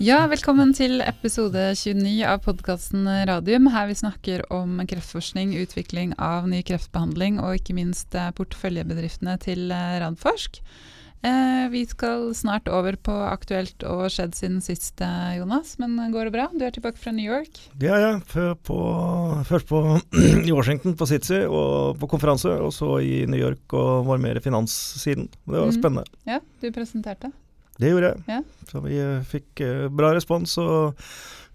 Ja, velkommen til episode 29 av podkasten Radium, her vi snakker om kreftforskning, utvikling av ny kreftbehandling og ikke minst eh, porteføljebedriftene til eh, Radforsk. Eh, vi skal snart over på aktuelt og skjedd siden sist, Jonas. Men går det bra? Du er tilbake fra New York? Det er jeg. Først på, i Washington på Sitzy og på konferanse, og så i New York og var mer i finanssiden. Det var mm. spennende. Ja, du presenterte. Det gjorde jeg. Ja. Så vi eh, fikk eh, bra respons og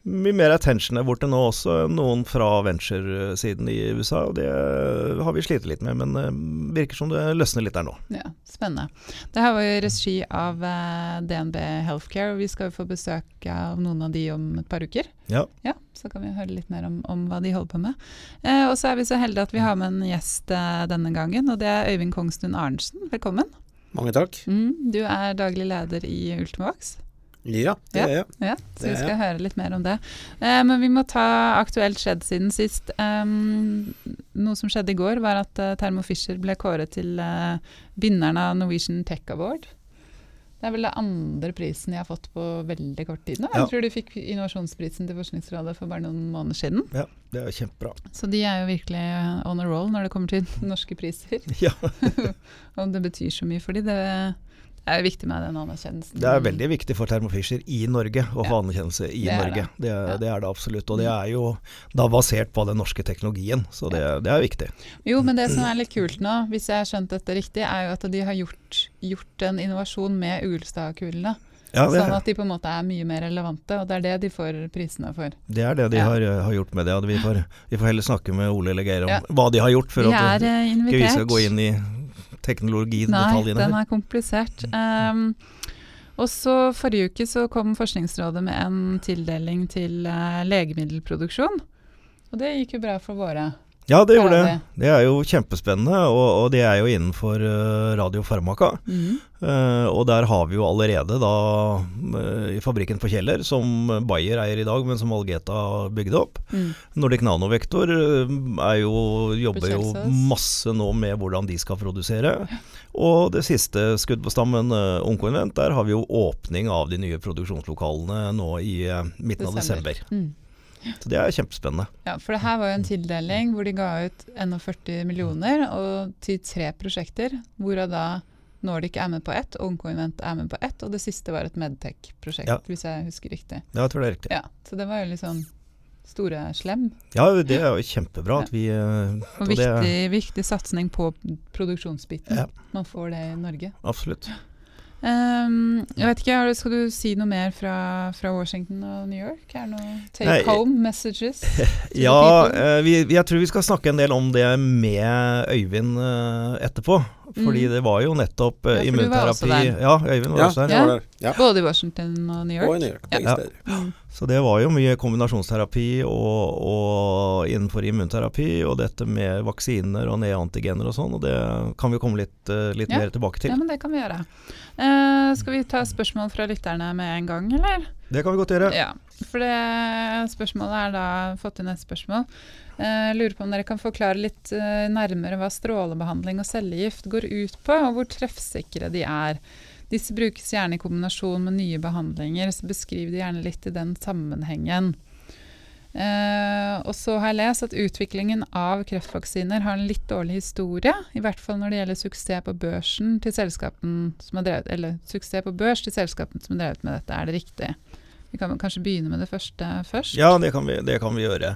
mye mer attention der borte nå også. Noen fra venture-siden i USA, og det eh, har vi slitt litt med. Men virker som det løsner litt der nå. Ja, Spennende. Det her var jo regi av DNB Healthcare, og vi skal jo få besøk av noen av de om et par uker. Ja. Så kan vi høre litt mer om, om hva de holder på med. Eh, og så er vi så heldige at vi har med en gjest eh, denne gangen, og det er Øyvind Kongstuen Arntzen. Velkommen. Mange takk. Mm, du er daglig leder i Ultimovax. Ja, det Ja. er jeg. Ja, så vi skal høre litt mer om det. Eh, men vi må ta aktuelt skjedd siden sist. Um, noe som skjedde i går, var at uh, Thermo Fisher ble kåret til uh, vinneren av Norwegian Tech Award. Det er vel den andre prisen jeg har fått på veldig kort tid nå. Ja. Jeg tror de fikk innovasjonsprisen til Forskningsrådet for bare noen måneder siden. Ja, det er jo kjempebra. Så de er jo virkelig on a roll når det kommer til norske priser. Ja, Om det betyr så mye for dem, det er viktig med den anerkjennelsen. Det er veldig viktig for Thermo Fisher i Norge å få Ja. anerkjennelse i Det Norge. det. Det er, Ja. det er det absolutt. Og det er jo da basert på den norske teknologien, så det, det er viktig. Jo, men det som er litt kult nå, hvis jeg har skjønt dette riktig, er jo at de har gjort, gjort en innovasjon med Uglestad-kulene. Ja, sånn at de på en måte er mye mer relevante, og det er det de får prisene for. det er det de Ja. har, har gjort med det. og Vi får, vi får heller snakke med Ole eller Geir om Ja. hva de har gjort, for De at er eh, vi skal gå inn i Nei, den er komplisert. Um, og så Forrige uke så kom Forskningsrådet med en tildeling til uh, legemiddelproduksjon. Og det gikk jo bra for våre. Ja, det gjorde det. Det er jo kjempespennende, og, og det er jo innenfor Radio radiofarmaka. Mm. Uh, og der har vi jo allerede da eh, i fabrikken på Kjeller, som Bayer eier i dag, men som Algeta bygde opp. Mm. Nordic Nanovektor eh, er jo, jobber jo masse nå med hvordan de skal produsere. Og det siste skudd på stammen, Onkoinvent, der har vi jo åpning av de nye produksjonslokalene nå i eh, midten av desember. Mm. Så det er kjempespennende. Ja, for det her var jo en tildeling hvor de ga ut 41 millioner og til tre prosjekter, hvorav da Nordic er med på ett, Oncoinvent er med på ett, og det siste var et Medtech-prosjekt, Ja. hvis jeg husker riktig. Ja, jeg tror det er riktig. Ja, Så det var jo litt sånn store slem, Ja, det er jo kjempebra at vi eh, og det- viktig, viktig satsing på produksjonsbiten. Man får det i Norge. Absolutt. Um, jeg vet ikke, Skal du si noe mer fra, fra Washington og New York? Er det noen take Nei, home messages? Ja, eh, vi, jeg tror vi skal snakke en del om det med Øyvind eh, etterpå. Fordi Mm. det var jo nettopp uh, Ja, for du var også immunterapi der. Ja, Øyvind var Ja, også der. jeg var der. Ja. Både i Washington og New York? Og i New York. Begge Ja. steder. Mm. Så det var jo mye kombinasjonsterapi og, og innenfor immunterapi, og dette med vaksiner og neantigener og sånn, og det kan vi komme litt, eh, litt Ja. mer tilbake til. Ja, men det kan vi gjøre. Uh, skal vi ta spørsmål fra lytterne med en gang, eller? Det kan vi godt gjøre. Ja. For det spørsmålet er da fått inn et spørsmål. Eh, lurer på om dere kan forklare litt eh, nærmere hva strålebehandling og cellegift går ut på, og hvor treffsikre de er. Disse brukes gjerne i kombinasjon med nye behandlinger, så beskriv det gjerne litt i den sammenhengen. Uh, og så har jeg lest at utviklingen av kreftvaksiner har en litt dårlig historie. I hvert fall når det gjelder suksess på børsen til selskapen som har drevet, eller suksess på børs til selskapene som har drevet med dette. Er det riktig? Vi kan kanskje begynne med det første først? Ja, det kan vi, det kan vi gjøre.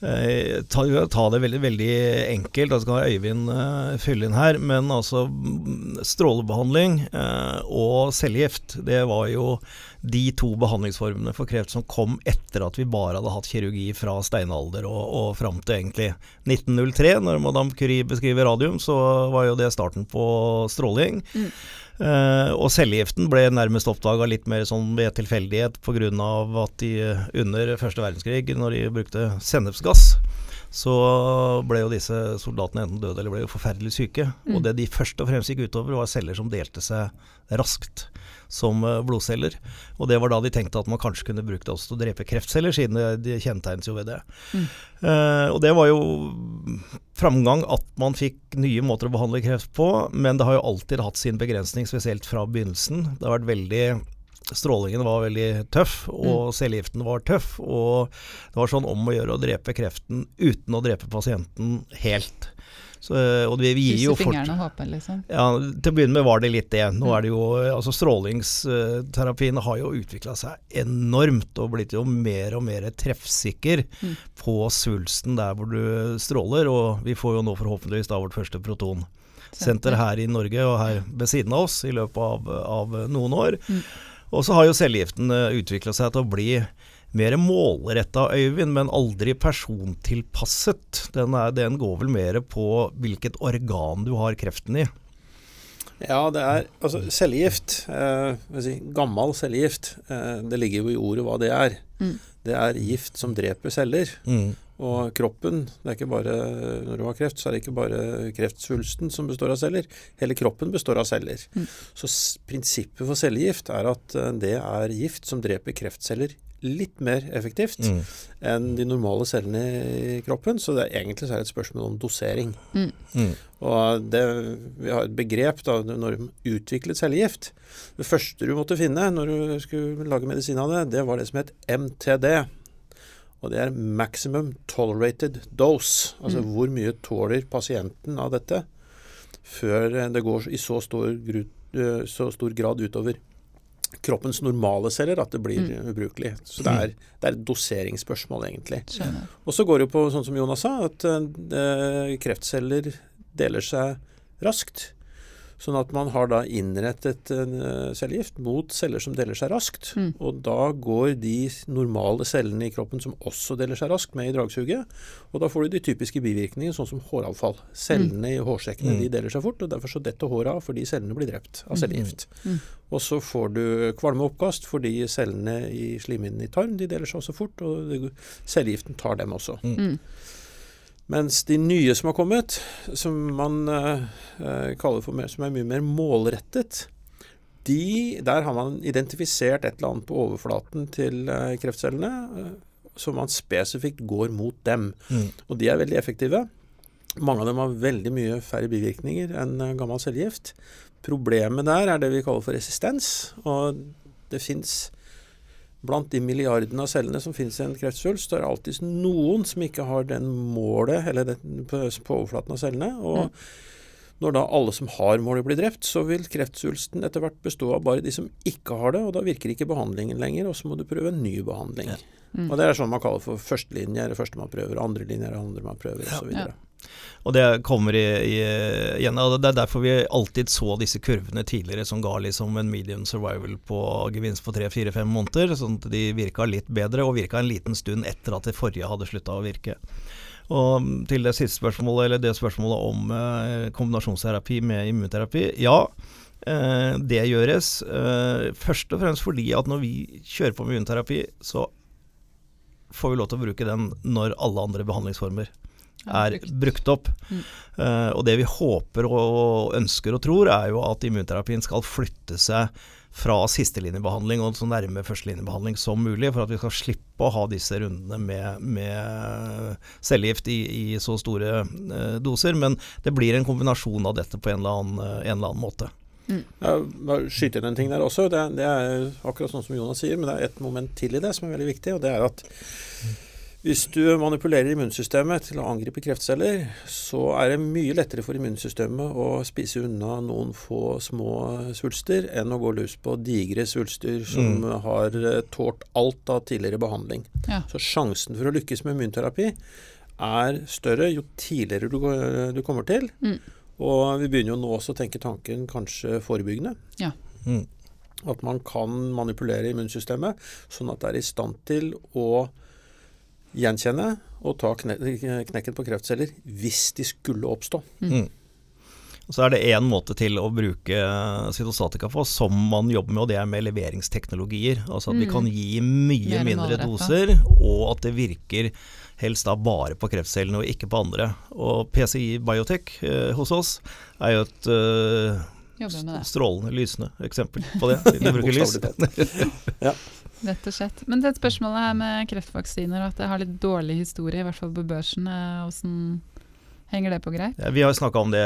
Eh, ta, ta det veldig, veldig enkelt, da skal Øyvind eh, fylle inn her. Men altså mm, strålebehandling eh, og cellegift, det var jo de to behandlingsformene for kreft som kom etter at vi bare hadde hatt kirurgi fra steinalder og, og fram til egentlig 1903. Når Madame Curie beskriver radium, så var jo det starten på stråling. Mm. Uh, og cellegiften ble nærmest oppdaga litt mer sånn ved tilfeldighet pga. at de under første verdenskrig, når de brukte sennepsgass, så ble jo disse soldatene enten døde eller ble jo forferdelig syke. Mm. Og det de først og fremst gikk utover, var celler som delte seg raskt som eh, blodceller. Og det var da de tenkte at man kanskje kunne bruke det også til å drepe kreftceller, siden de kjennetegnes jo ved det. Mm. Eh, og det var jo framgang at man fikk nye måter å behandle kreft på, men det har jo alltid hatt sin begrensning, spesielt fra begynnelsen. Det har vært veldig strålingen var veldig tøff, og mm. cellegiften var tøff. Og det var sånn om å gjøre å drepe kreften uten å drepe pasienten helt. Så, og vi, vi gir jo fingrene og håper, liksom? Ja, til å begynne med var det litt det. Nå mm. er det jo, altså Strålingsterapien har jo utvikla seg enormt og blitt jo mer og mer treffsikker mm. på svulsten der hvor du stråler. Og vi får jo nå forhåpentligvis da vårt første protonsenter her i Norge og her ved siden av oss i løpet av, av noen år. Mm. Og så har jo cellegiften eh, utvikla seg til å bli mer målretta, Øyvind, men aldri persontilpasset. Den, er, den går vel mer på hvilket organ du har kreften i. Ja, det er altså cellegift. Eh, si, gammel cellegift. Eh, det ligger jo i ordet hva det er. Mm. Det er gift som dreper celler. Mm. Og kroppen det er ikke bare, Når du har kreft, så er det ikke bare kreftsvulsten som består av celler. Hele kroppen består av celler. Mm. Så prinsippet for cellegift er at eh, det er gift som dreper kreftceller litt mer effektivt mm. enn de normale cellene i kroppen. Så det er egentlig så er det et spørsmål om dosering. Mm. Mm. Og det, vi har et begrep da, når du utviklet cellegift. Det første du måtte finne når du skulle lage medisin av det, det var det som het MTD. Og det er maximum tolerated dose. Altså mm. hvor mye tåler pasienten av dette før det går i så stor, eh, så stor grad utover kroppens normale celler at det blir mm. ubrukelig. Så det er, det er, et doseringsspørsmål, egentlig. Og så går det jo på sånn som Jonas sa, at uh, kreftceller deler seg raskt. Sånn at man har da innrettet en eh, cellegift mot celler som deler seg raskt. Mm. Og da går de normale cellene i kroppen som også deler seg raskt, med i dragsuget. Og da får du de typiske bivirkningene, sånn som håravfall. Cellene mm. i hårsekkene mm. de deler seg fort, og derfor så detter håret av fordi cellene blir drept av mm. cellegift. Mm. Og så får du kvalme oppkast fordi cellene i slimhinnen i tarm de deler seg også fort, og cellegiften tar dem også. Mens de nye som har kommet, som man uh, kaller for mer, som er mye mer målrettet, de, der har man identifisert et eller annet på overflaten til uh, kreftcellene uh, som man spesifikt går mot dem. Mm. Og de er veldig effektive. Mange av dem har veldig mye færre bivirkninger enn gammel cellegift. Problemet der er det vi kaller for resistens. Og det fins Blant de milliardene av cellene som finnes i en kreftsvulst, er det alltid noen som ikke har den målet eller den, på, på, overflaten av cellene. og mm. Når da alle som har målet blir drept, så vil kreftsvulsten etter hvert bestå av bare de som ikke har det, og da virker ikke behandlingen lenger, og så må du prøve en ny behandling. Ja. Mm. Og Det er sånn man kaller for førstelinje er det første man prøver, andrelinje er det andre man prøver, osv. Ja. Og det kommer i, i, igjen, og det er derfor vi alltid så disse kurvene tidligere som ga liksom en medium survival på gevinst på tre-fire-fem måneder. Sånn at de virka litt bedre, og virka en liten stund etter at det forrige hadde slutta å virke. Og til det siste spørsmålet, eller det spørsmålet om eh, kombinasjonsterapi med immunterapi. Ja, eh, det gjøres. Eh, først og fremst fordi at når vi kjører på med immunterapi, så får vi lov til å bruke den når alle andre behandlingsformer er brukt opp. Mm. Uh, og det vi håper og ønsker og tror, er jo at immunterapien skal flytte seg fra sistelinjebehandling og så nærme førstelinjebehandling som mulig, for at vi skal slippe å ha disse rundene med, med cellegift i, i, så store uh, doser. Men det blir en kombinasjon av dette på en eller annen, uh, en eller annen måte. Mm. Jeg Skyte inn en ting der også. Det, det, er akkurat sånn som Jonas sier, men det er et moment til i det som er veldig viktig. og det er at hvis du manipulerer immunsystemet til å angripe kreftceller, så er det mye lettere for immunsystemet å spise unna noen få små svulster enn å gå løs på digre svulster som mm. har eh, tålt alt av tidligere behandling. Ja. Så sjansen for å lykkes med immunterapi er større jo tidligere du, du kommer til. Mm. Og vi begynner jo nå også å tenke tanken kanskje forebyggende. Ja. Mm. At man kan manipulere immunsystemet sånn at det er i stand til å gjenkjenne og ta knekken på kreftceller hvis de skulle oppstå. Mm. Så er det én måte til å bruke cytostatika på som man jobber med, og det er med leveringsteknologier. Altså at mm. vi kan gi mye mindre doser, og at det virker helst da bare på kreftcellene og ikke på andre. Og PCI Biotech eh, hos oss er jo et eh, strålende, lysende eksempel på det. De bruker lys. ja. Rett og slett. Men det spørsmålet her med kreftvaksiner, og at det har litt dårlig historie, i hvert fall på børsen, hvordan Henger det på greit? Ja, vi har snakka om det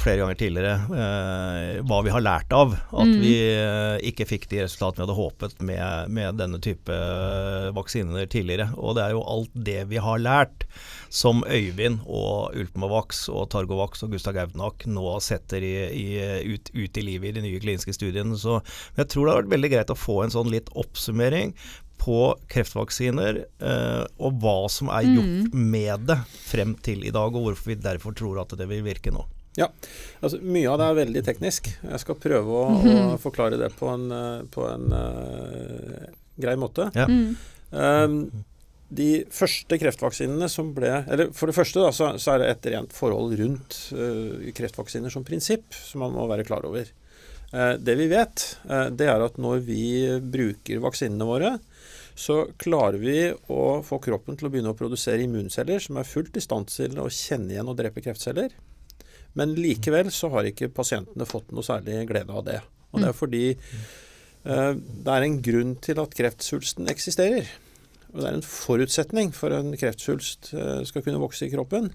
flere ganger tidligere, eh, hva vi har lært av. At mm. vi eh, ikke fikk de resultatene vi hadde håpet med, med, denne type eh, vaksiner tidligere. Og det er jo alt det vi har lært som Øyvind og Ultimovax og Targovax og Gustav Gaudnak nå setter i, i, ut, ut, i livet i de nye kliniske studiene. Så jeg tror det har vært veldig greit å få en sånn litt oppsummering på kreftvaksiner, eh, og hva som er gjort mm. med det frem til i dag, og hvorfor vi derfor tror at det vil virke nå. Ja, altså Mye av det er veldig teknisk. Jeg skal prøve å, mm å forklare det på en, eh, på en uh, grei måte. Ja. Mm. Um, de første kreftvaksinene som ble eller For det første da, så, så er det et rent forhold rundt uh, kreftvaksiner som prinsipp som man må være klar over. Uh, det vi vet, det er at når vi bruker vaksinene våre, så klarer vi å få kroppen til å begynne å produsere immunceller som er fullt i stand til å kjenne igjen og drepe kreftceller. Men likevel så har ikke pasientene fått noe særlig glede av det. Og det er fordi eh, det er en grunn til at kreftsvulsten eksisterer. Og det er en forutsetning for at en kreftsvulst eh, skal kunne vokse i kroppen.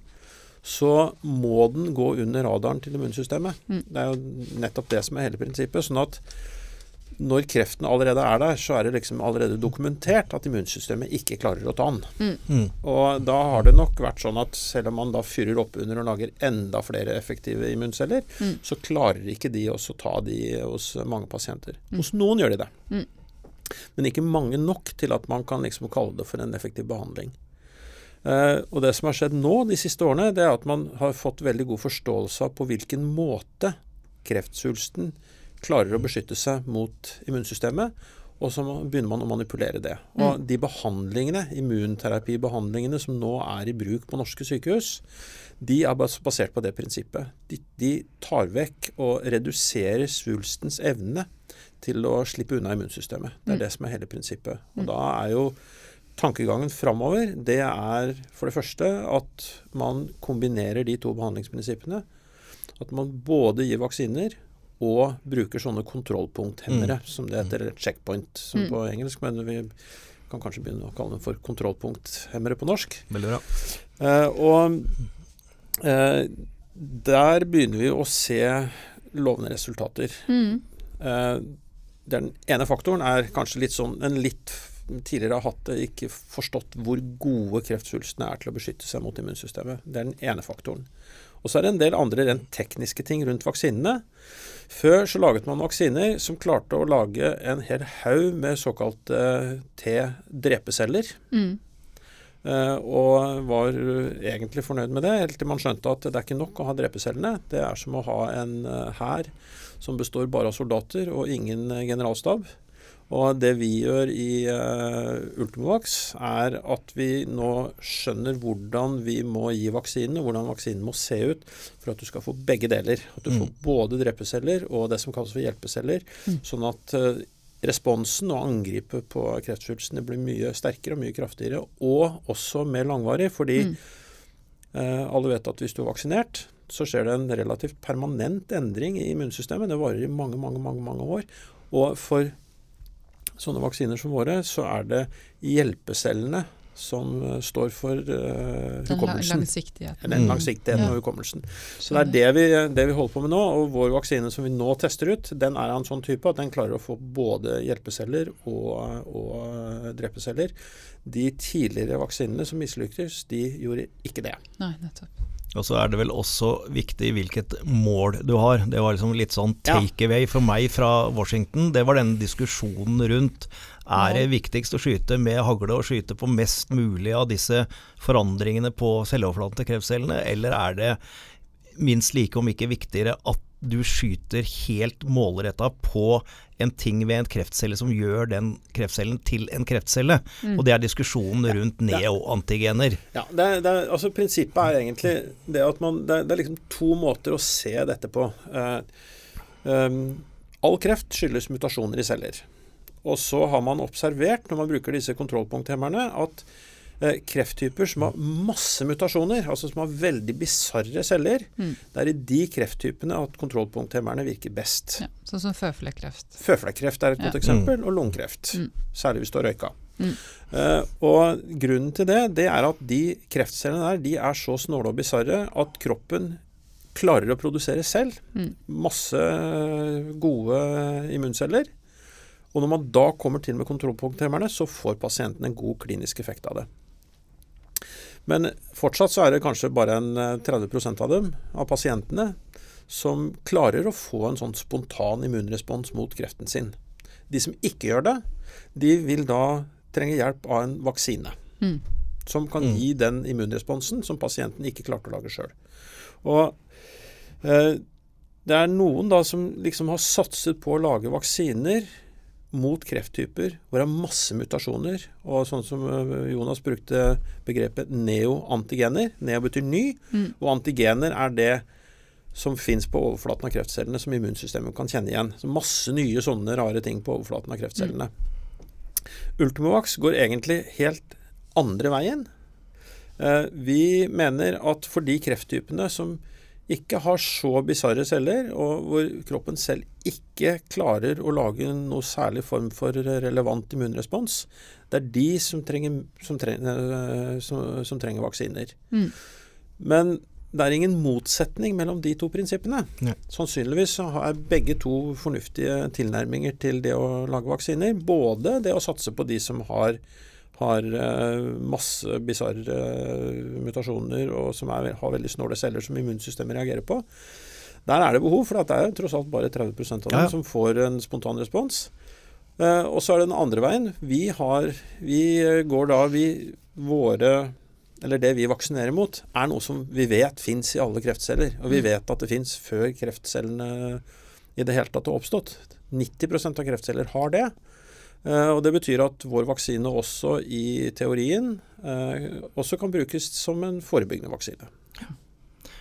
Så må den gå under radaren til immunsystemet. Mm. Det er jo nettopp det som er hele prinsippet. sånn at når kreften allerede er der, så er det liksom allerede dokumentert at immunsystemet ikke klarer å ta den. Mm. mm. Og da har det nok vært sånn at selv om man da fyrer opp under og lager enda flere effektive immunceller, mm. så klarer ikke de også ta de hos mange pasienter. Mm. Hos noen gjør de det. Mm. Men ikke mange nok til at man kan liksom kalle det for en effektiv behandling. Uh, og Det som har skjedd nå de siste årene, det er at man har fått veldig god forståelse av på hvilken måte kreftsvulsten klarer å beskytte seg mot immunsystemet, og så begynner man å manipulere det. Og mm. de behandlingene, immunterapibehandlingene som nå er i bruk på norske sykehus, de er basert på det prinsippet. De, de tar vekk og reduserer svulstens evne til å slippe unna immunsystemet. Det er mm. det som er hele prinsippet. Og mm. da er jo tankegangen framover, det er for det første at man kombinerer de to behandlingsprinsippene. At man både gir vaksiner og bruker sånne kontrollpunkthemmere, mm. som det heter, eller checkpoint som mm. på engelsk. Men vi kan kanskje begynne å kalle dem for kontrollpunkthemmere på norsk. Veldig bra. Eh, og eh, der begynner vi å se lovende resultater. Mm. Eh, den ene faktoren er kanskje litt sånn en litt tidligere har hatt det, ikke forstått hvor gode kreftsvulstene er til å beskytte seg mot immunsystemet. Det er den ene faktoren. Og så er det en del andre rent tekniske ting rundt vaksinene. Før så laget man vaksiner som klarte å lage en hel haug med såkalte T-drepeceller. Mm. Uh, og var egentlig fornøyd med det, helt til man skjønte at det er ikke nok å ha drepecellene. Det er som å ha en eh, hær som består bare av soldater og ingen generalstab. Og det vi gjør i uh, Ultimovax, er at vi nå skjønner hvordan vi må gi vaksinen, hvordan vaksinen må se ut for at du skal få begge deler. At du mm. får både drepeceller og det som kalles for hjelpeceller. Mm. Sånn at uh, responsen og angripet på kreftsvulstene blir mye sterkere og mye kraftigere. Og også mer langvarig, fordi mm. uh, alle vet at hvis du er vaksinert, så skjer det en relativt permanent endring i immunsystemet. Det varer i mange, mange, mange, mange år. Og for sånne vaksiner som våre, så er det hjelpecellene som eh, står for uh, hukommelsen. Langsiktigheten. Den langsiktigheten mm. og hukommelsen. Så det er det vi, det vi, holder på med nå. Og vår vaksine som vi nå tester ut, den er av en sånn type at den klarer å få både hjelpeceller og, og drepeceller. De tidligere vaksinene som mislyktes, de gjorde ikke det. Nei, nettopp. Og så er det vel også viktig hvilket mål du har. Det var liksom litt sånn takeaway for meg fra Washington. Det var denne diskusjonen rundt er det viktigst å skyte med hagle og skyte på mest mulig av disse forandringene på celleoverflaten til kreftcellene, eller er det minst like, om ikke viktigere, at du skyter helt målretta på en ting ved en kreftcelle som gjør den kreftcellen til en kreftcelle. Mm. Og det er diskusjonen rundt neoantigener. Ja, det er, det er, altså Prinsippet er egentlig det at man Det er, det er liksom to måter å se dette på. Uh, um, all kreft skyldes mutasjoner i celler. Og så har man observert, når man bruker disse kontrollpunkthemmerne, at krefttyper som har masse mutasjoner, altså som har veldig bisarre celler. Mm. Det er i de krefttypene at kontrollpunkthemmerne virker best. Ja, sånn som føflekkreft. Føflekkreft er et ja. godt eksempel, mm. og lungekreft. Mm. Særlig hvis du har røyka. Mm. Uh, og grunnen til det, det er at de kreftcellene der de er så snåle og bisarre at kroppen klarer å produsere selv mm. masse gode immunceller. Og når man da kommer til med kontrollpunkthemmerne, så får pasienten en god klinisk effekt av det. Men fortsatt så er det kanskje bare en 30 eh, av dem, av pasientene, som klarer å få en sånn spontan immunrespons mot kreften sin. De som ikke gjør det, de vil da trenge hjelp av en vaksine. Mm. Som kan mm. gi den immunresponsen som pasienten ikke klarte å lage sjøl. Og eh, det er noen da som liksom har satset på å lage vaksiner mot krefttyper hvor det er masse mutasjoner. Og sånn som eh, Jonas brukte begrepet neoantigener. Neo betyr ny, mm. og antigener er det som fins på overflaten av kreftcellene som immunsystemet kan kjenne igjen. Så masse nye sånne rare ting på overflaten av kreftcellene. Mm. Ultimovax går egentlig helt andre veien. Eh, vi mener at for de krefttypene som ikke har så bisarre celler, og hvor kroppen selv ikke klarer å lage noe særlig form for relevant immunrespons. Det er de som trenger, som trenger, eh, som, som trenger vaksiner. Mm. Men det er ingen motsetning mellom de to prinsippene. Ja. Sannsynligvis er begge to fornuftige tilnærminger til det å lage vaksiner. Både det å satse på de som har har eh, masse bisarre eh, mutasjoner og som er, har veldig snåle celler som immunsystemet reagerer på. Der er det behov, for det er tross alt bare 30% av dem ja, ja. som får en spontan respons. Eh, og så er det den andre veien. Vi, har, vi går da vi, Våre Eller det vi vaksinerer mot, er noe som vi vet fins i alle kreftceller. Og vi mm. vet at det fins før kreftcellene i det hele tatt har oppstått. 90% av kreftceller har det. Eh, og Det betyr at vår vaksine også i teorien eh, også kan brukes som en forebyggende vaksine.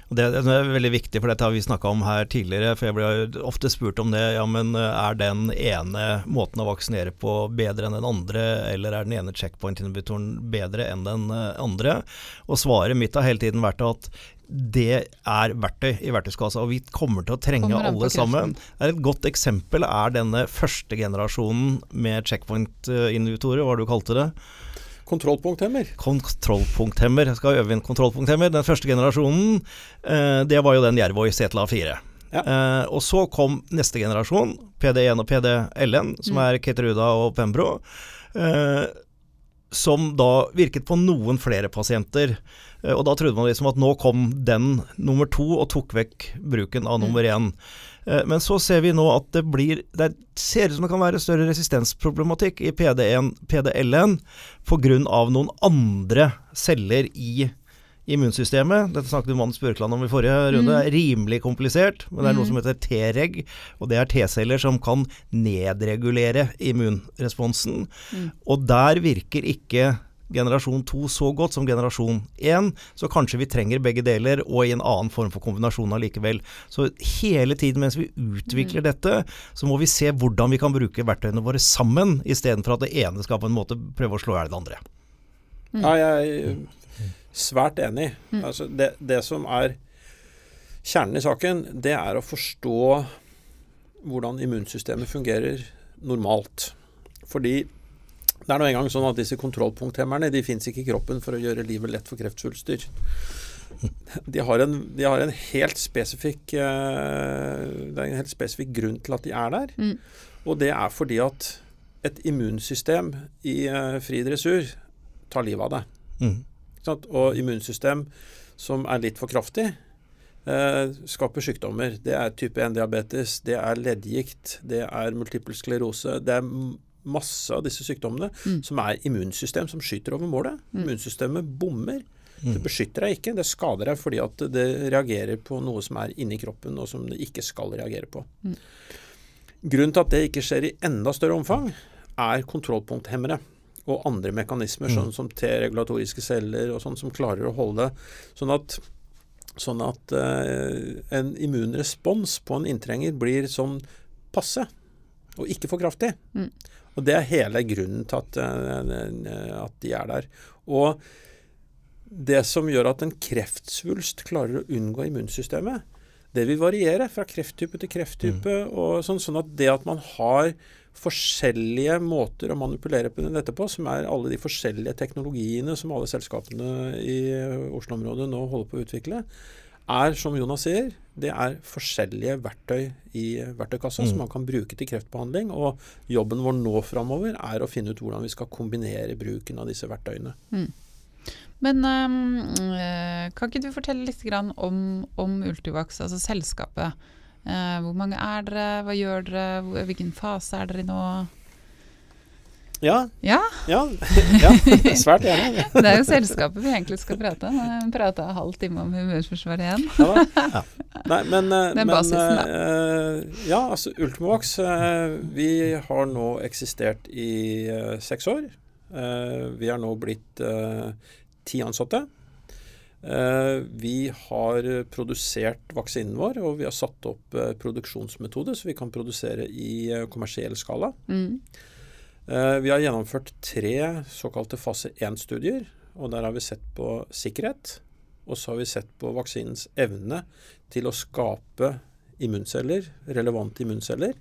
Det, det, er veldig viktig, for dette har vi snakka om her tidligere. for Jeg blir ofte spurt om det. ja, men eh, Er den ene måten å vaksinere på bedre enn den andre, eller er den ene checkpoint-inhibitoren bedre enn den andre? Og Svaret mitt har hele tiden vært at det er verktøy i verktøyskassa, og vi kommer til å trenge alle sammen. Et godt eksempel er denne første generasjonen med checkpoint-inhibitorer, hva du kalte det? Kontrollpunkthemmer. Kontrollpunkthemmer. Jeg skal øve inn kontrollpunkthemmer. Den første generasjonen, eh, det var jo den Jervoi Setla 4. Ja. Eh, og så kom neste generasjon, PD1 og PDLN, som mm. er Keteruda og Pembro. Eh, som da virket på noen flere pasienter. Eh, og da trodde man liksom at nå kom den nummer to og tok vekk bruken av nummer én. Eh, men så ser vi nå at det blir Det ser ut som det kan være større resistensproblematikk i PD1, PDL-en pga. noen andre celler i immunsystemet. Dette snakket Mann Spørkland om i forrige runde. Mm. Rimelig komplisert, men det er noe mm. som heter T-reg. Og det er T-celler som kan nedregulere immunresponsen. Mm. Og der virker ikke generasjon 2 så godt som generasjon 1, så kanskje vi trenger begge deler, og i en annen form for kombinasjon allikevel. Så hele tiden mens vi utvikler mm. dette, så må vi se hvordan vi kan bruke verktøyene våre sammen, istedenfor at det ene skal på en måte prøve å slå i hjel det andre. Mm. Ja, jeg Svært enig. Mm. Altså det, det, som er kjernen i saken, det er å forstå hvordan immunsystemet fungerer normalt. Fordi det er nå engang sånn at disse kontrollpunkthemmerne de fins ikke i kroppen for å gjøre livet lett for kreftsvulster. De har en, de har en helt spesifikk uh, Det er en helt spesifikk grunn til at de er der. Mm. Og det er fordi at et immunsystem i uh, fri dressur tar livet av det. Mm. Og immunsystem som er litt for kraftig, eh, skaper sykdommer. Det er type 1-diabetes, det er leddgikt, det er multiple sklerose. Det er masse av disse sykdommene mm. som er immunsystem som skyter over målet. Mm. Immunsystemet bommer. Mm. Det beskytter deg ikke, det skader deg fordi at det reagerer på noe som er inni kroppen, og som det ikke skal reagere på. Mm. Grunnen til at det ikke skjer i enda større omfang, er kontrollpunkthemmere og andre mekanismer, sånn mm. som T-regulatoriske celler og sånn, som klarer å holde sånn at, sånn at eh, en immunrespons på en inntrenger blir sånn passe, og ikke for kraftig. Mm. Og det er hele grunnen til at, uh, at de er der. Og det som gjør at en kreftsvulst klarer å unngå immunsystemet, det vil variere fra krefttype til krefttype. Mm. og sånn, sånn at det at man har forskjellige måter å manipulere på dette på, som er alle de forskjellige teknologiene som alle selskapene i Oslo-området nå holder på å utvikle, er, som Jonas sier, det er forskjellige verktøy i verktøykassa mm. som man kan bruke til kreftbehandling. Og jobben vår nå framover er å finne ut hvordan vi skal kombinere bruken av disse verktøyene. Mm. Men øh, kan ikke du fortelle litt om, om Ultivax, altså selskapet? Uh, hvor mange er dere, hva gjør dere, hvilken fase er dere i nå? Ja. Ja. ja. ja. Svært gjerne. det er jo selskapet vi egentlig skal prate om. Vi prata halv time om Humørforsvaret igjen. ja. Nei, men, eh, er basisen. Uh, ja, altså Ultimovax uh, Vi har nå eksistert i uh, seks år. vi har nå blitt ti ansatte. Vi har produsert vaksinen vår, og vi har satt opp produksjonsmetode, så vi kan produsere i kommersiell skala. Mm. Eh, vi har gjennomført tre såkalte fase 1-studier. og Der har vi sett på sikkerhet. Og så har vi sett på vaksinens evne til å skape immunceller, relevante immunceller,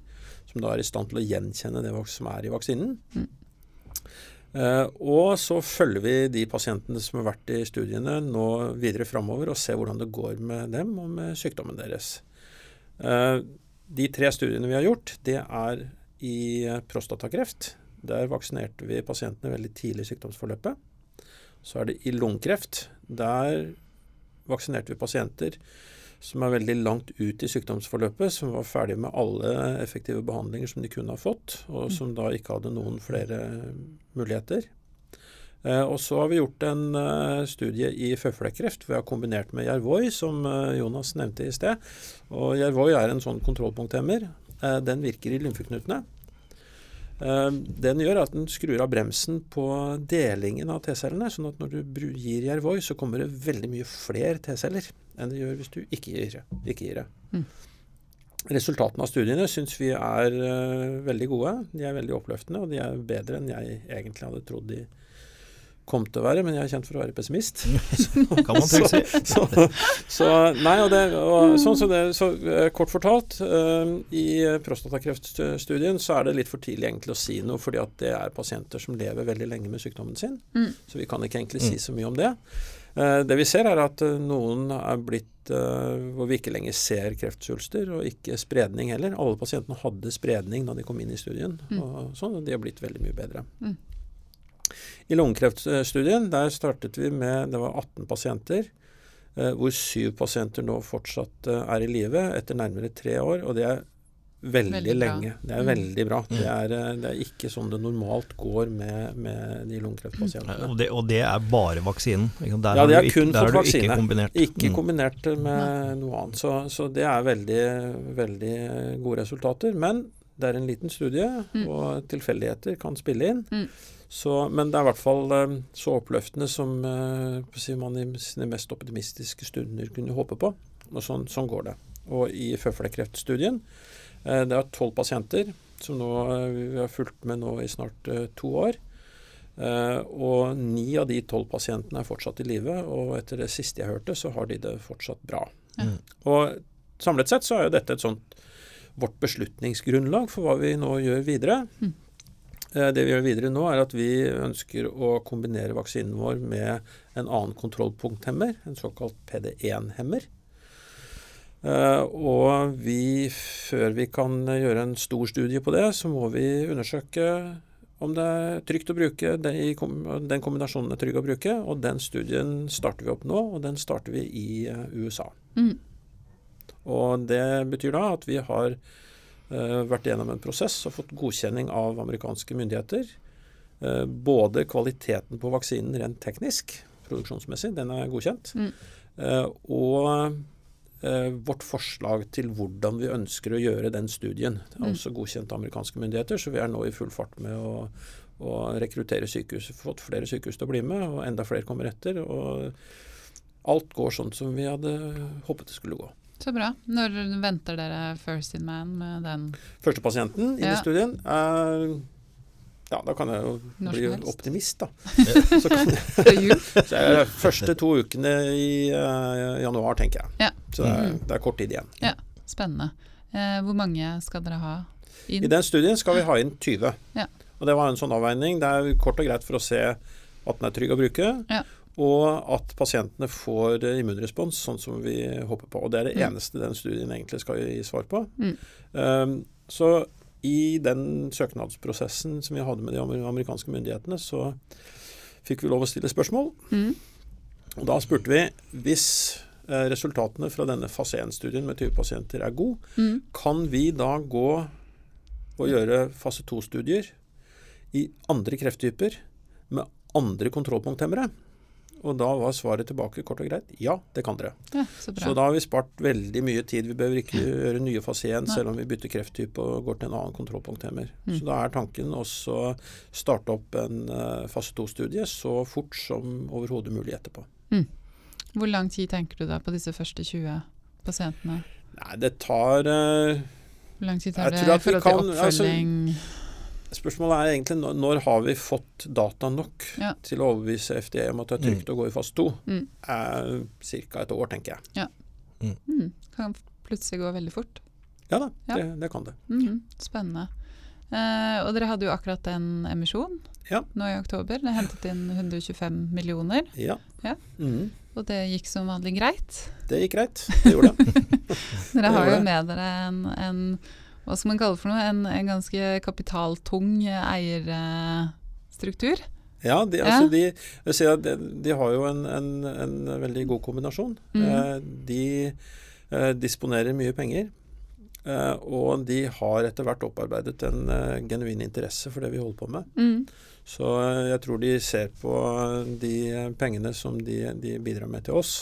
som da er i stand til å gjenkjenne det som er i vaksinen. Mm. Uh, og så følger vi de pasientene som har vært i studiene nå videre framover, og ser hvordan det går med dem og med sykdommen deres. Uh, de tre studiene vi har gjort, det er i prostatakreft. Der vaksinerte vi pasientene veldig tidlig i sykdomsforløpet. Så er det i lungekreft. Der vaksinerte vi pasienter som er veldig langt ut i sykdomsforløpet, som var ferdig med alle effektive behandlinger som de kunne ha fått, og mm. som da ikke hadde noen flere muligheter. Eh, og så har vi gjort en uh, studie i føflekkreft hvor vi har kombinert med Jervoi, som uh, Jonas nevnte i sted. Og Jervoi er en sånn kontrollpunkthemmer. Den virker i lymfeknutene. Eh, den gjør at den skrur av bremsen på delingen av T-cellene. sånn at når du gir Jervoi, så kommer det veldig mye flere T-celler enn det gjør hvis du ikke gir, ikke gir det. Mm. Resultatene av studiene syns vi er uh, veldig gode. De er veldig oppløftende, og de er bedre enn jeg egentlig hadde trodd de kom til å være, men jeg er kjent for å være pessimist. Så. Så, så, nei, og det, og, sånn som det, så uh, Kort fortalt, uh, i prostatakreftstudien så er det litt for tidlig egentlig å si noe, fordi at det er pasienter som lever veldig lenge med sykdommen sin. Mm. Så vi kan ikke egentlig si mm. så mye om det. Uh, det vi ser, er at noen er blitt hvor vi ikke lenger ser kreftsvulster, og ikke spredning heller. Alle pasientene hadde spredning da de kom inn i studien, mm. og sånn, og de har blitt veldig mye bedre. Mm. I lungekreftstudien der startet vi med det var 18 pasienter, eh, hvor syv pasienter nå fortsatt eh, er i live etter nærmere tre år. og det er veldig, veldig lenge. Det er mm. veldig bra. Mm. Det, er, eh, det, er, ikke sånn det normalt går med, med de lungekreftpasientene. Og det, og det, er bare vaksinen? Der ja, det er kun for vaksine. Ikke kombinert, ikke mm. kombinert med noe annet. Så, så, det er veldig, veldig gode resultater. Men det er en liten studie, mm. og tilfeldigheter kan spille inn. Så, men det er i hvert fall eh, så oppløftende som eh, man i sine mest optimistiske stunder kunne håpe på. Og sånn, sånn går det. Og i føflekkreftstudien eh, Det er tolv pasienter som nå, vi har fulgt med nå i snart to år. og ni av de tolv pasientene er fortsatt i live, og etter det siste jeg hørte, så har de det fortsatt bra. Mm. Og samlet sett så er jo dette et sånt vårt beslutningsgrunnlag for hva vi nå gjør videre. Mm. Eh, det vi gjør videre nå, er at vi ønsker å kombinere vaksinen vår med en annen kontrollpunkthemmer, en såkalt PD1-hemmer. Eh, og vi, før vi kan gjøre en stor studie på det, så må vi undersøke om det er trygt å bruke, den kombinasjonen er trygg å bruke. Og den studien starter vi opp nå, og den starter vi i eh, USA. Mm. Og det betyr da at vi har vært gjennom en prosess og fått godkjenning av amerikanske myndigheter. Eh, både kvaliteten på vaksinen rent teknisk, produksjonsmessig, den er godkjent. Mm. Eh, og vårt forslag til hvordan vi ønsker å gjøre den studien. Det er mm. også godkjent av amerikanske myndigheter, så vi er nå i full fart med å, å rekruttere sykehus. Fått flere sykehus til å bli med, og enda flere kommer etter. Og alt går sånn som vi hadde håpet det skulle gå. Så bra. Når venter dere First in Man med den? Første pasienten inn ja. i studien er ja, da kan jeg jo bli optimist, da. så kan så første to ukene i uh, januar, tenker jeg. Ja. Så det er, det er kort tid igjen. Ja, Spennende. Eh, hvor mange skal dere ha inn? I den studien skal vi ha inn 20. Ja. Og det var en sånn avveining. Det er kort og greit for å se at den er trygg å bruke, Ja. Og at pasientene får immunrespons sånn som vi håper på. Og det er det Mm. eneste den studien egentlig skal gi svar på. Mm. Um, så i den søknadsprosessen som vi hadde med de amerikanske myndighetene, så fikk vi lov å stille spørsmål. Mm. Og da spurte vi hvis eh, resultatene fra denne fase 1-studien med 20 pasienter er god, Mm. kan vi da gå og gjøre fase 2-studier i andre krefttyper med andre kontrollpunkthemmere? Og da var svaret tilbake kort og greit ja, det kan dere. Ja, så. Så da har vi spart veldig mye tid. Vi behøver ikke gjøre nye fase 1 Nei. selv om vi bytter krefttype og går til en annen kontrollpunkthemmer. Mm. Så da er tanken også å starte opp en eh, fase 2-studie så fort som overhodet mulig etterpå. Hvor lang tid tenker du da på disse første 20 pasientene? Nei, det tar uh, Hvor lang tid tar det i forhold til oppfølging? altså, oppfølging? Spørsmålet er egentlig når, når har vi fått data nok Ja. til å overbevise FDA om at det er trygt å gå i fase 2? Mm. Eh, Ca. et år, tenker jeg. Mm. Kan plutselig gå veldig fort. Ja da, Ja. Det, det kan det. Mhm, Spennende. Eh, og dere hadde jo akkurat en emisjon Ja. nå i oktober. Dere hentet inn 125 millioner, Ja. Ja. Mhm. og det gikk som vanlig greit. Det gikk greit. Det gjorde det. Dere har jo med dere en, en hva skal man kalle for noe, en, en ganske kapitaltung eierstruktur. Ja, de, Ja. altså de, jeg sier at de, de har jo en, en, en veldig god kombinasjon. Mhm. Eh, de eh, disponerer mye penger. Eh, og de har etter hvert opparbeidet en eh, genuin interesse for det vi holder på med. Mm. Så eh, jeg tror de ser på de pengene som de, de bidrar med til oss,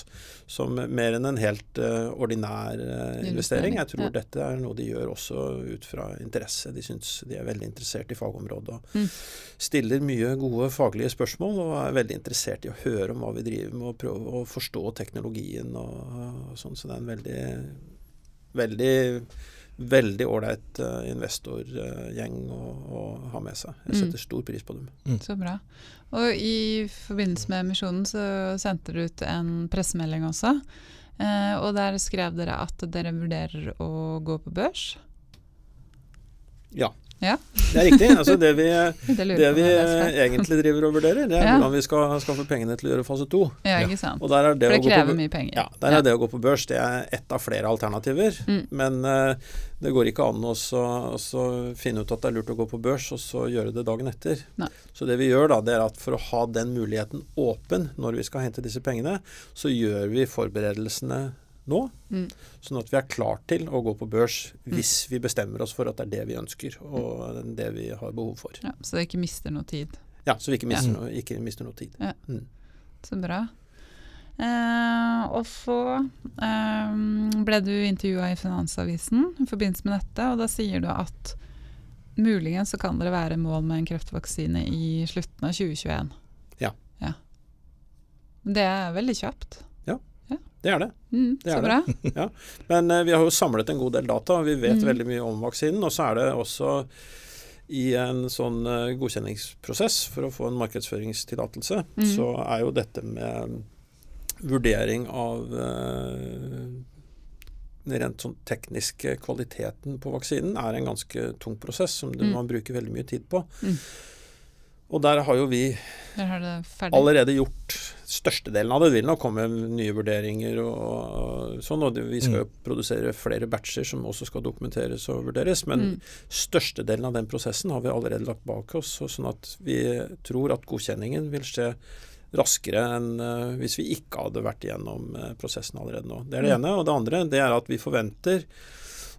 som mer enn en helt uh, ordinær uh, investering. Jeg tror ja. dette er noe de gjør også ut fra interesse. De syns de er veldig interessert i fagområdet og Mm. stiller mye gode faglige spørsmål og er veldig interessert i å høre om hva vi driver med og prøve å forstå teknologien og, og sånn. Så det er en veldig, veldig Veldig ålreit uh, investorgjeng å, å ha med seg. Jeg Mm. setter stor pris på dem. Så bra. Og i forbindelse med emisjonen så sendte dere ut en pressemelding også. Eh, og der skrev dere at dere vurderer å gå på børs. Ja. Ja. Det er riktig. Altså det vi, Det det vi egentlig driver og vurderer, det er Ja. hvordan vi skal skaffe pengene til å gjøre fase to. Ja, ikke sant. Og der er det, For det krever på, mye penger. ja, der er det å gå på børs det er ett av flere alternativer. Mm. Men uh, det går ikke an å så- så finne ut at det er lurt å gå på børs, og så gjøre det dagen etter. Nei. Så det vi gjør da, det er at for å ha den muligheten åpen når vi skal hente disse pengene, så gjør vi forberedelsene nå. Mm. Sånn at vi er klar til å gå på børs hvis vi bestemmer oss for at det er det vi ønsker, og det vi har behov for. Ja, så vi ikke mister noe tid. Ja, Så vi ikke mister, Ja. noe, ikke mister noe tid. Så bra. Eh, og så eh, ble du intervjua i Finansavisen i forbindelse med dette, og da sier du at muligens så kan dere være mål med en kreftvaksine i slutten av 2021. Ja. ja. Det er veldig kjapt. Det er det. Mm, Det så bra. det. bra. Men eh, vi har jo samlet en god del data, og vi vet Mm. veldig mye om vaksinen. Og så er det også i en sånn eh, godkjenningsprosess for å få en markedsføringstillatelse, Mm. så er jo dette med vurdering av eh, den rent sånn tekniske kvaliteten på vaksinen er en ganske tung prosess som Mm. man bruker veldig mye tid på. Mm. Og der har jo vi har allerede gjort størstedelen av det. Det vil nok komme nye vurderinger og, sånn. Og vi skal jo produsere flere batcher som også skal dokumenteres og vurderes. Men Mm. størstedelen av den prosessen har vi allerede lagt bak oss. Sånn at vi tror at godkjenningen vil skje raskere enn eh, hvis vi ikke hadde vært igjennom eh, prosessen allerede nå. Det er det Mm. ene. Og det andre det er at vi forventer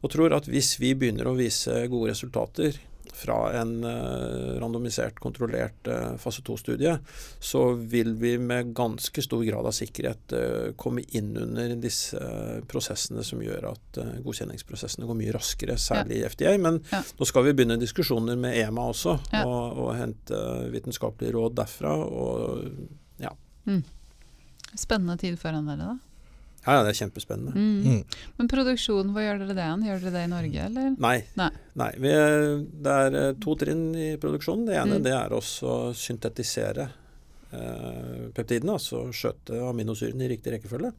og tror at hvis vi begynner å vise gode resultater fra en eh, randomisert, kontrollert eh, fase 2-studie, så vil vi med ganske stor grad av sikkerhet eh, komme inn under disse prosessene som gjør at godkjenningsprosessene går mye raskere, særlig i FDA. Men Ja. nå skal vi begynne diskusjoner med EMA også, Ja. og, og hente vitenskapelige råd derfra. Og Spennende tid foran dere, da. Ja, ja, det er kjempespennende. Mm. Mm. Men produksjon, hvor gjør dere det hen? Gjør dere det i Norge, eller? Nei. Nei. Nei vi, det er eh, to trinn i produksjonen. Det ene Mm. det er også å syntetisere eh, peptidene, altså skjøte aminosyrene i riktig rekkefølge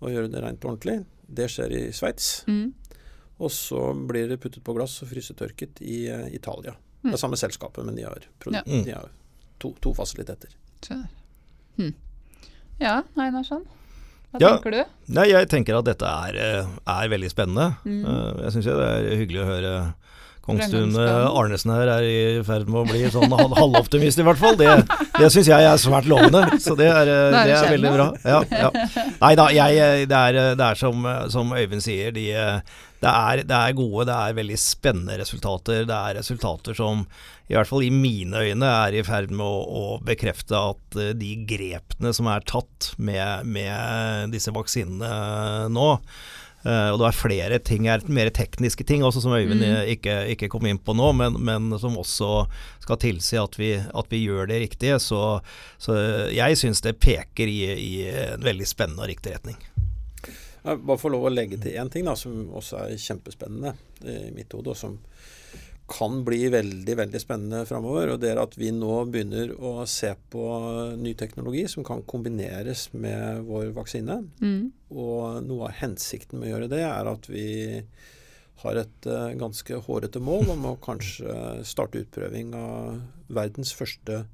og gjøre det rent og ordentlig. Det skjer i Sveits. Mm. Og så blir det puttet på glass og frysetørket i uh, Italia. Mm. Det er samme selskapet, men de har, Ja. de har to, to fasiliteter. Skjønner. Hm. Ja, Einarsson. Hva Ja. tenker du? Nei, jeg tenker at dette er, eh, er veldig spennende. Mm. Eh, Jeg syns det er hyggelig å høre Kongstun Arnesen her er i ferd med å bli sånn halvoptimist, i hvert fall. Det, det syns jeg er svært lovende. Så det er, eh, det er veldig bra. Ja, ja. Nei da, jeg, det, er, det er som, som Øyvind sier, de, det, er, det er gode, det er veldig spennende resultater. Det er resultater som i hvert fall i mine øyne er i ferd med å, å bekrefte at eh, de grepene som er tatt med, med disse vaksinene nå, Eh, og det er flere ting her, mer tekniske ting også som Øyvind Mm. eh, ikke, ikke kom inn på nå, men, men som også skal tilsi at vi, at vi gjør det riktige. Så, så jeg syns det peker i, i en veldig spennende og riktig retning. Jeg bare få lov å legge til én ting da, som også er kjempespennende i mitt hode, og som kan bli veldig veldig spennende framover. Og det er at vi nå begynner å se på ny teknologi som kan kombineres med vår vaksine. Mm. Og noe av hensikten med å gjøre det er at vi har et eh, ganske hårete mål om å kanskje starte utprøving av verdens første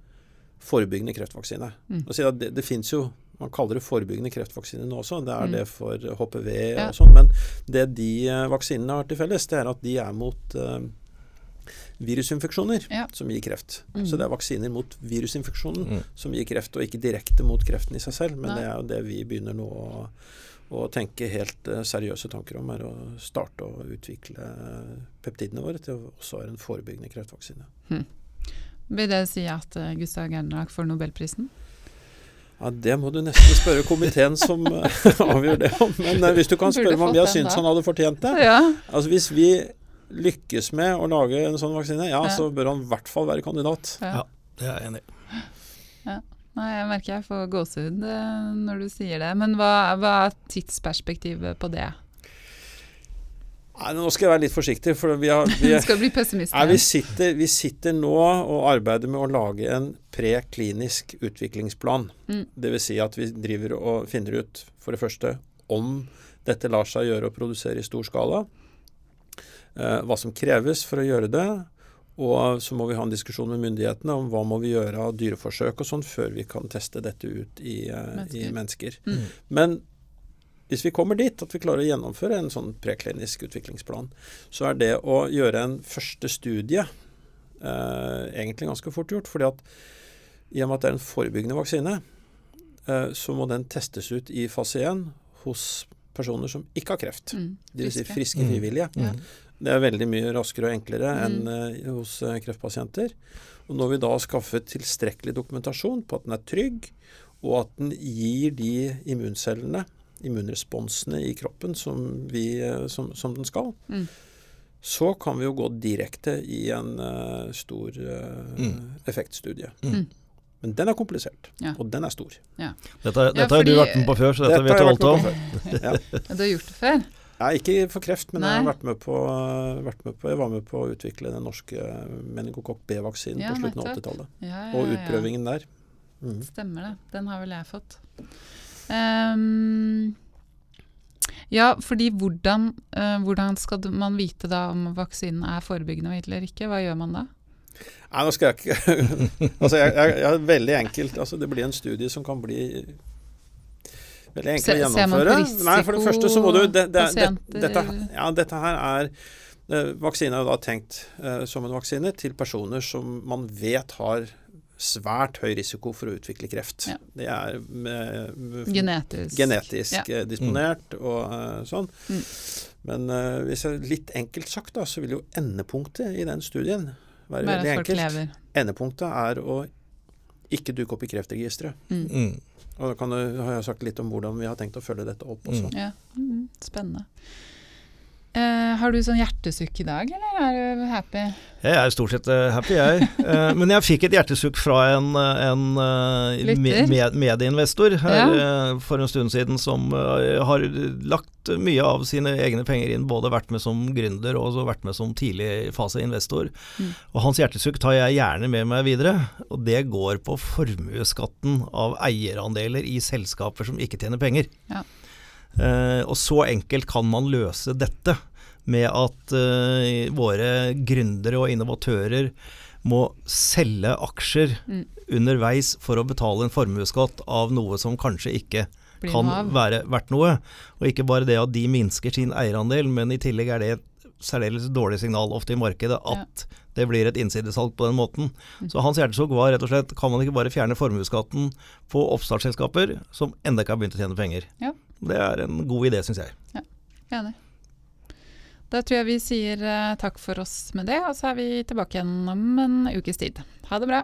forebyggende kreftvaksine. Mm. Det, det finnes jo man kaller det forebyggende kreftvaksine nå også. Det er Mm. det for HPV Ja. og sånn. Men det de eh, vaksinene har til felles, det er at de er mot eh, virusinfeksjoner Ja. som gir kreft. Mm. Så det er vaksiner mot virusinfeksjonen Mm. som gir kreft, og ikke direkte mot kreften i seg selv. Men Nei. det er jo det vi begynner nå å, å tenke helt eh, seriøse tanker om, er å starte å utvikle peptidene våre til å også være en forebyggende kreftvaksine. Vil det si at uh, Gustav Gernak får nobelprisen? Ja, Det må du nesten spørre komiteen som eh, avgjør det om. Men eh, hvis du kan spørre meg om vi har syntes han hadde fortjent det Ja. Altså Hvis vi lykkes med å lage en sånn vaksine, ja, Ja. så bør han i hvert fall være kandidat. ja. Ja. Det er jeg enig i. Nei, jeg merker jeg får gåsehud eh, når du sier det. Men hva, hva er tidsperspektivet på det? Nei, Nå skal jeg være litt forsiktig, for vi, har, vi, skal bli Nei, vi, sitter, vi sitter nå og arbeider med å lage en preklinisk utviklingsplan. Mm. Dvs. Si at vi driver og finner ut, for det første, om dette lar seg gjøre å produsere i stor skala. Eh, hva som kreves for å gjøre det. Og så må vi ha en diskusjon med myndighetene om hva må vi gjøre av dyreforsøk og sånn før vi kan teste dette ut i, eh, i Mennesker. mennesker. Mm. Men hvis vi kommer dit at vi klarer å gjennomføre en sånn preklinisk utviklingsplan, så er det å gjøre en første studie eh, egentlig ganske fort gjort. fordi at i og med at det er en forebyggende vaksine, eh, så må den testes ut i fase 1 hos personer som ikke har kreft. Mm. Dvs. Si Friske. frivillige. Mm. frivillige. Ja. Det er veldig mye raskere og enklere Mm. enn eh, hos eh, kreftpasienter. Og når vi da har skaffet tilstrekkelig dokumentasjon på at den er trygg, og at den gir de immuncellene, immunresponsene i kroppen som, vi, eh, som, som den skal, Mm. så kan vi jo gå direkte i en uh, stor uh, Mm. effektstudie. Mm. Men den er komplisert, Ja. og den er stor. Dette, dette har fordi- du vært med på før, så dette Dette vet har du alt om. Ja. Ja, Du har gjort det før? Ja, ikke for kreft, men jeg, har vært med på, vært med på, jeg var med på å utvikle den norske meningokokk B-vaksinen Ja, på slutten av 80-tallet. Ja, ja, Og utprøvingen der. Mm. Stemmer det. Den har vel jeg fått. Um, ja, fordi hvordan, uh, hvordan skal man vite da om vaksinen er forebyggende eller ikke? Hva gjør man da? Nei, nå skal jeg ikke Altså, jeg, jeg, jeg er veldig enkelt. Altså, det blir en studie som kan bli veldig enkle å gjennomføre. Nei, for det første så må du det, det, dette, ja, dette her er eh, Vaksine er jo da tenkt eh, som en vaksine til personer som man vet har svært høy risiko for å utvikle kreft. Ja. Det er med, med Genetisk. genetisk Ja. eh, disponert og uh, sånn. Mm. Men uh, hvis jeg litt enkelt sagt, da, så vil jo endepunktet i den studien være Bare veldig enkelt. lever. Endepunktet er å ikke dukke opp i Kreftregisteret. Mm. Mm. Og da kan du, har jeg sagt litt om hvordan vi har tenkt å følge dette opp også. Ja, mm, spennende. Eh, har du sånn hjertesukk i dag, eller er du happy? Jeg er stort sett eh, happy, jeg. Uh, men jeg fikk et hjertesukk fra en, en uh, med, med, medieinvestor her Ja. for en stund siden, som har lagt mye av sine egne penger inn, både vært med som gründer og vært med som tidlig faseinvestor. Mm. Og hans hjertesukk tar jeg gjerne med meg videre, og det går på formuesskatten av eierandeler i selskaper som ikke tjener penger. Ja. Eh, og så enkelt kan man løse dette med at uh, våre gründere og innovatører må selge aksjer mm. underveis for å betale en formuesskatt av noe som kanskje ikke kan være verdt noe. Og ikke bare det at de minsker sin eierandel, men i tillegg er det et særdeles dårlig signal ofte i markedet at ja. det blir et innsidesalg på den måten. Mm. Så hans hjertesukk var rett og slett kan man ikke bare fjerne formuesskatten på oppstartsselskaper som ennå ikke har begynt å tjene penger. Ja. Det er en god idé, syns jeg. Ja, enig. Da tror jeg vi sier uh, takk for oss med det, og så er vi tilbake igjen om en ukes tid. Ha det bra.